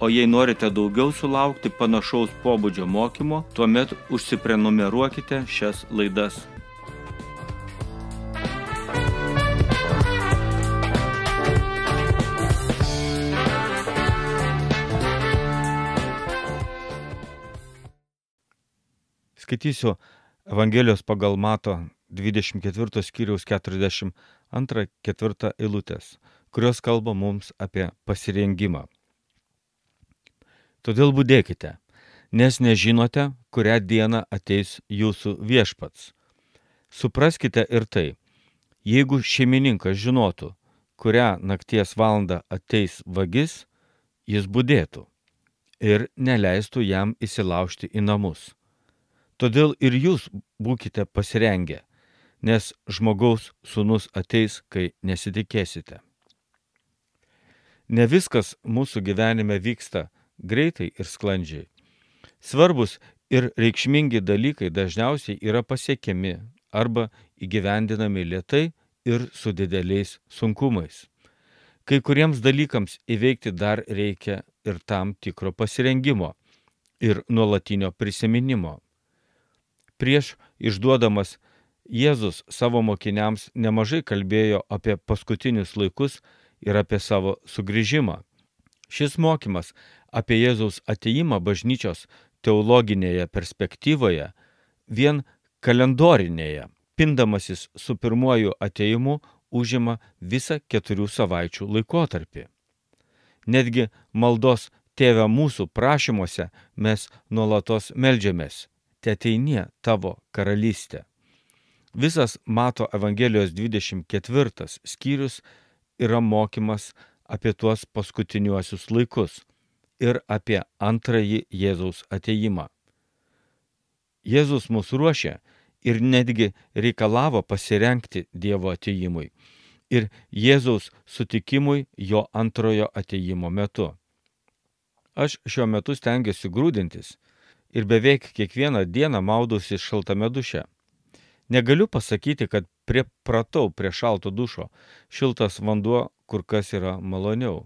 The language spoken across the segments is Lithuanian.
O jei norite daugiau sulaukti panašaus pobūdžio mokymo, tuomet užsiprenumeruokite šias laidas. Skaitysiu Evangelijos pagal Mato 24 skyriaus 42-4 eilutės, kurios kalba mums apie pasirengimą. Todėl būdėkite, nes nežinote, kurią dieną ateis jūsų viešpats. Supraskite ir tai, jeigu šeimininkas žinotų, kurią nakties valandą ateis vagis, jis būdėtų ir neleistų jam įsilaužti į namus. Todėl ir jūs būkite pasirengę, nes žmogaus sunus ateis, kai nesitikėsite. Ne viskas mūsų gyvenime vyksta greitai ir sklandžiai. Svarbus ir reikšmingi dalykai dažniausiai yra pasiekiami arba įgyvendinami lietai ir su dideliais sunkumais. Kai kuriems dalykams įveikti dar reikia ir tam tikro pasirengimo ir nuolatinio prisiminimo. Prieš išduodamas Jėzus savo mokiniams nemažai kalbėjo apie paskutinius laikus ir apie savo sugrįžimą. Šis mokymas apie Jėzaus ateimą bažnyčios teologinėje perspektyvoje vien kalendorinėje, pindamasis su pirmuoju ateimu, užima visą keturių savaičių laikotarpį. Netgi maldos tėvę mūsų prašymuose mes nuolatos melžiamės, te ateinie tavo karalystė. Visas Mato Evangelijos 24 skyrius yra mokymas apie tuos paskutiniuosius laikus ir apie antrąjį Jėzaus ateimą. Jėzus mus ruošia ir netgi reikalavo pasirenkti Dievo ateimui ir Jėzaus sutikimui jo antrojo ateimo metu. Aš šiuo metu stengiuosi grūdintis ir beveik kiekvieną dieną maudausi šaltame duše. Negaliu pasakyti, kad pripratau prie šalto dušo, šiltas vanduo kur kas yra maloniau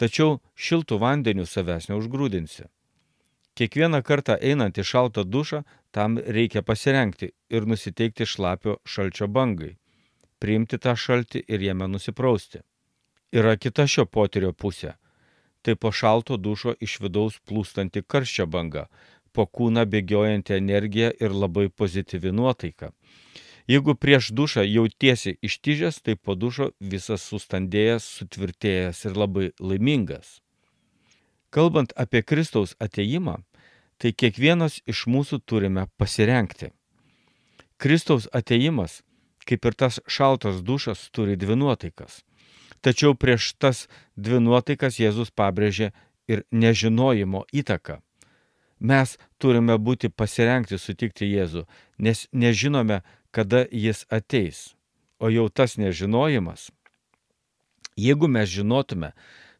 tačiau šiltų vandenių savęs neužgrūdinsi. Kiekvieną kartą einant į šaltą dušą, tam reikia pasirenkti ir nusiteikti šlapio šalčio bangai, priimti tą šaltį ir jame nusiprausti. Yra kita šio potyrio pusė. Tai po šalto dušo iš vidaus plūstanti karščio banga, po kūną bėgiojanti energija ir labai pozityvi nuotaika. Jeigu prieš dušą jautiesi ištižęs, tai po dušo visas sustandėjęs, sutvirtėjęs ir labai laimingas. Kalbant apie Kristaus ateimą, tai kiekvienas iš mūsų turime pasirenkti. Kristaus ateimas, kaip ir tas šaltas dušas, turi dvi nuotaikas. Tačiau prieš tas dvi nuotaikas Jėzus pabrėžė ir nežinojimo įtaką. Mes turime būti pasirengti sutikti Jėzų, nes nežinome, kada jis ateis. O jau tas nežinojimas, jeigu mes žinotume,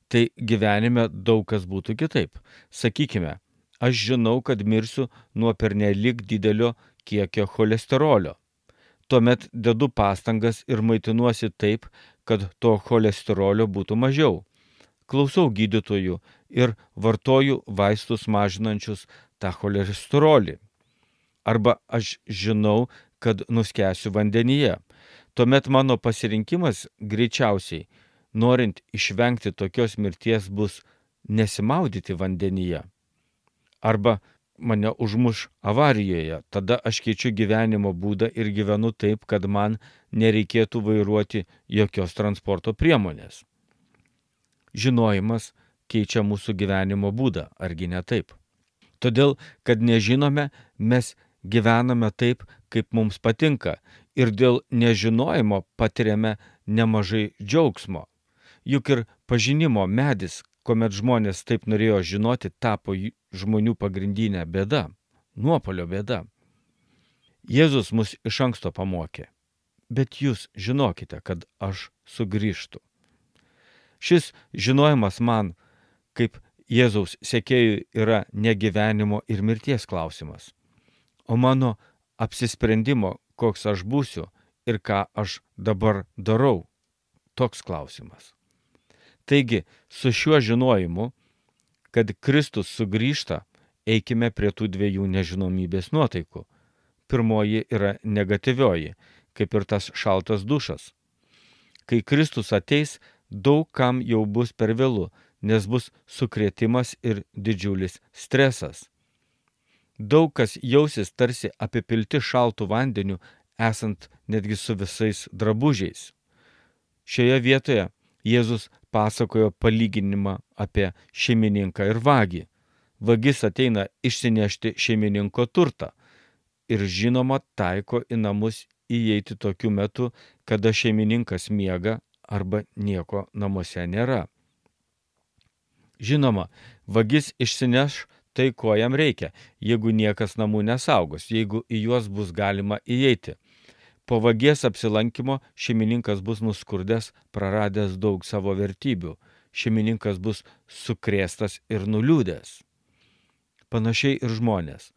tai gyvenime daug kas būtų kitaip. Sakykime, aš žinau, kad mirsiu nuo pernelik didelio kiekio cholesterolio. Tuomet dedu pastangas ir maitinuosi taip, kad to cholesterolio būtų mažiau. Klausau gydytojų ir vartoju vaistus mažinančius tą cholesterolį. Arba aš žinau, kad nuskęsiu vandenyje. Tuomet mano pasirinkimas greičiausiai, norint išvengti tokios mirties, bus nesimaudyti vandenyje. Arba mane užmuš avarijoje, tada aš keičiu gyvenimo būdą ir gyvenu taip, kad man nereikėtų vairuoti jokios transporto priemonės. Žinojimas keičia mūsų gyvenimo būdą, argi ne taip? Todėl, kad nežinome, mes gyvename taip, kaip mums patinka ir dėl nežinojimo patiriame nemažai džiaugsmo. Juk ir pažinimo medis, kuomet žmonės taip norėjo žinoti, tapo žmonių pagrindinė bėda, nuopolio bėda. Jėzus mus iš anksto pamokė. Bet jūs žinokite, kad aš sugrįžtu. Šis žinojimas man, kaip Jėzaus sekėjui, yra ne gyvenimo ir mirties klausimas, o mano apsisprendimo, koks aš būsiu ir ką aš dabar darau, toks klausimas. Taigi, su šiuo žinojimu, kad Kristus sugrįžta, eikime prie tų dviejų nežinomybės nuotaikų. Pirmoji yra negatyvioji, kaip ir tas šaltas dušas. Kai Kristus ateis, daug kam jau bus per vėlų, nes bus sukrėtimas ir didžiulis stresas. Daug kas jausis tarsi apipilti šaltų vandeniu, esant netgi su visais drabužiais. Šioje vietoje Jėzus pasakojo palyginimą apie šeimininką ir vagį. Vagis ateina išsinešti šeimininko turtą ir žinoma taiko į namus įeiti tokiu metu, kada šeimininkas miega arba nieko namuose nėra. Žinoma, vagis išsineš tai, ko jam reikia, jeigu niekas namų nesaugos, jeigu į juos bus galima įeiti. Po vagies apsilankimo šeimininkas bus nuskurdęs, praradęs daug savo vertybių, šeimininkas bus sukrėstas ir nuliūdęs. Panašiai ir žmonės,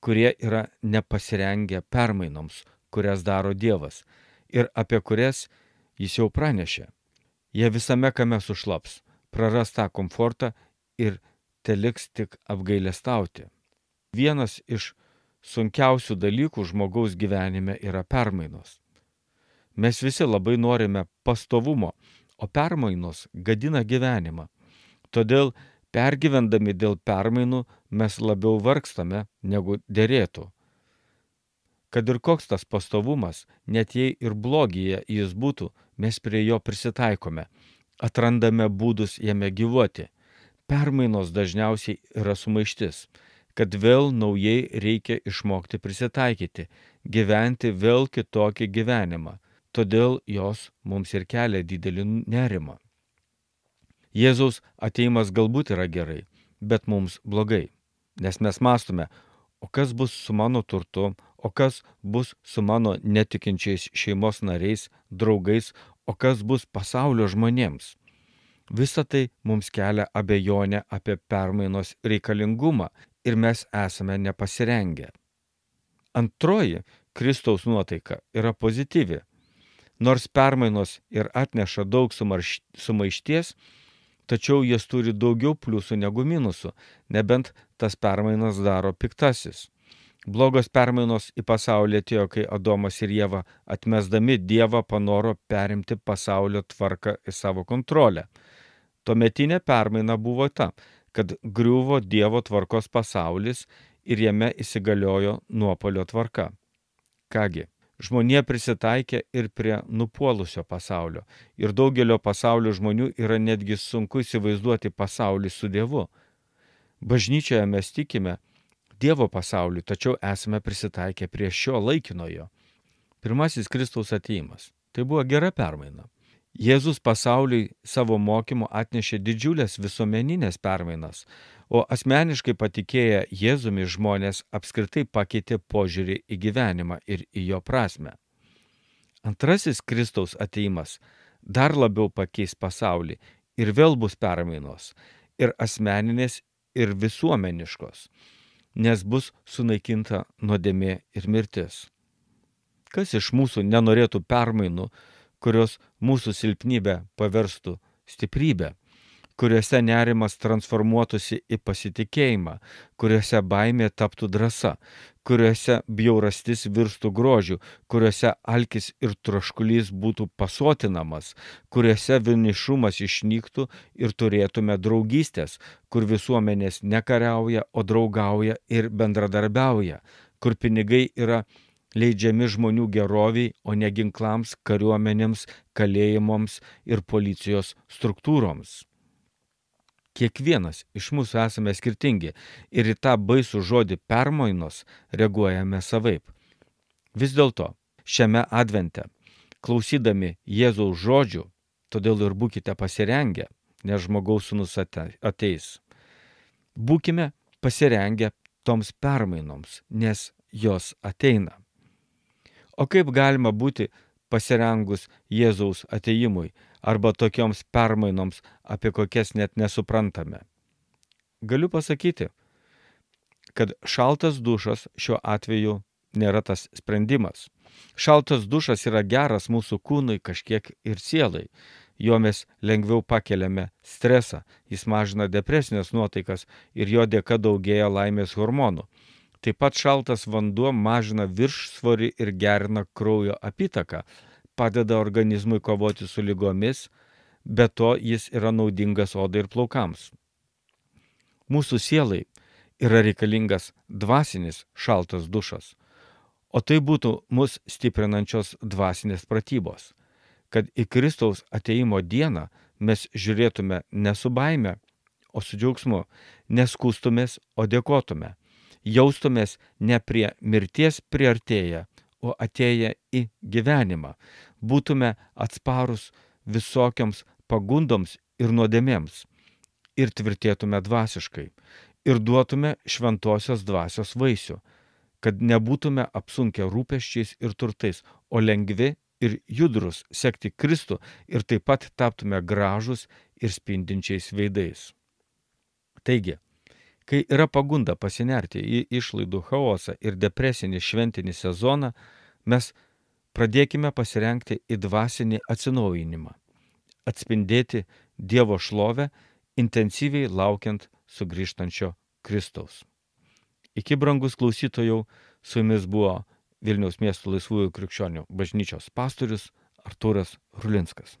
kurie yra nepasirengę permainoms, kurias daro Dievas ir apie kurias jis jau pranešė. Jie visame kame sušlaps, praras tą komfortą ir teliks tik apgailestauti. Vienas iš sunkiausių dalykų žmogaus gyvenime yra permainos. Mes visi labai norime pastovumo, o permainos gadina gyvenimą. Todėl pergyvendami dėl permainų mes labiau vargstame negu dėrėtų kad ir koks tas pastovumas, net jei ir blogyje jis būtų, mes prie jo prisitaikome, atrandame būdus jame gyvuoti. Permainos dažniausiai yra sumaištis, kad vėl naujai reikia išmokti prisitaikyti, gyventi vėl kitokį gyvenimą, todėl jos mums ir kelia didelį nerimą. Jėzaus ateimas galbūt yra gerai, bet mums blogai, nes mes mastome, o kas bus su mano turtu, o kas bus su mano netikinčiais šeimos nariais, draugais, o kas bus pasaulio žmonėms. Visa tai mums kelia abejonę apie permainos reikalingumą ir mes esame nepasirengę. Antroji Kristaus nuotaika yra pozityvi. Nors permainos ir atneša daug sumaišties, tačiau jas turi daugiau pliusų negu minusų, nebent tas permainas daro piktasis. Blogos permainos į pasaulį atėjo, kai Adomas ir Jėva atmesdami Dievą panoro perimti pasaulio tvarką į savo kontrolę. Tuometinė permaina buvo ta, kad griuvo Dievo tvarkos pasaulis ir jame įsigaliojo nuopolio tvarka. Kągi, žmonė prisitaikė ir prie nupuolusio pasaulio. Ir daugelio pasaulio žmonių yra netgi sunku įsivaizduoti pasaulį su Dievu. Bažnyčioje mes tikime, Dievo pasauliu, tačiau esame prisitaikę prie šio laikinojo. Pirmasis Kristaus ateimas. Tai buvo gera permaina. Jėzus pasauliui savo mokymu atnešė didžiulės visuomeninės permainas, o asmeniškai patikėję Jėzumi žmonės apskritai pakeitė požiūrį į gyvenimą ir į jo prasme. Antrasis Kristaus ateimas dar labiau pakeis pasaulį ir vėl bus permainos - ir asmeninės, ir visuomeniškos nes bus sunaikinta nuodėmė ir mirtis. Kas iš mūsų nenorėtų permainų, kurios mūsų silpnybę paverstų stiprybę? kuriuose nerimas transformuotųsi į pasitikėjimą, kuriuose baimė taptų drąsa, kuriuose bjaurastis virstų grožiu, kuriuose alkis ir troškulys būtų pasotinamas, kuriuose vienišumas išnyktų ir turėtume draugystės, kur visuomenės nekariauja, o draugauja ir bendradarbiauja, kur pinigai yra leidžiami žmonių geroviai, o ne ginklams, kariuomenėms, kalėjimoms ir policijos struktūroms. Kiekvienas iš mūsų esame skirtingi ir į tą baisų žodį permainos reaguojame savaip. Vis dėlto, šiame advente, klausydami Jėzaus žodžių, todėl ir būkite pasirengę, nes žmogaus sunus ateis. Būkime pasirengę toms permainoms, nes jos ateina. O kaip galima būti pasirengus Jėzaus ateimui arba tokioms permainoms, apie kokias net nesuprantame? Galiu pasakyti, kad šaltas dušas šiuo atveju nėra tas sprendimas. Šaltas dušas yra geras mūsų kūnui kažkiek ir sielai. Jo mes lengviau pakeliame stresą, jis mažina depresinės nuotaikas ir jo dėka daugėja laimės hormonų. Taip pat šaltas vanduo mažina viršsvorį ir gerina kraujo apytaką, padeda organizmui kovoti su lygomis, be to jis yra naudingas odai ir plaukams. Mūsų sielai yra reikalingas dvasinis šaltas dušas. O tai būtų mus stiprinančios dvasinės pratybos, kad į Kristaus ateimo dieną mes žiūrėtume ne su baime, o su džiaugsmu, neskūstumės, o dėkotume, jaustumės ne prie mirties priartėję, o atėję į gyvenimą, būtume atsparus visokiams pagundoms ir nuodėmėms. Ir tvirtėtume dvasiškai. Ir duotume šventosios dvasios vaisių kad nebūtume apsunkę rūpeščiais ir turtais, o lengvi ir judrus sekti Kristų ir taip pat taptume gražus ir spindinčiais veidais. Taigi, kai yra pagunda pasinerti į išlaidų chaosą ir depresinį šventinį sezoną, mes pradėkime pasirenkti į dvasinį atsinaujinimą, atspindėti Dievo šlovę, intensyviai laukiant sugrįžtančio Kristaus. Iki brangus klausytojų, su jumis buvo Vilniaus miesto laisvųjų krikščionių bažnyčios pastorius Artūras Rulinskas.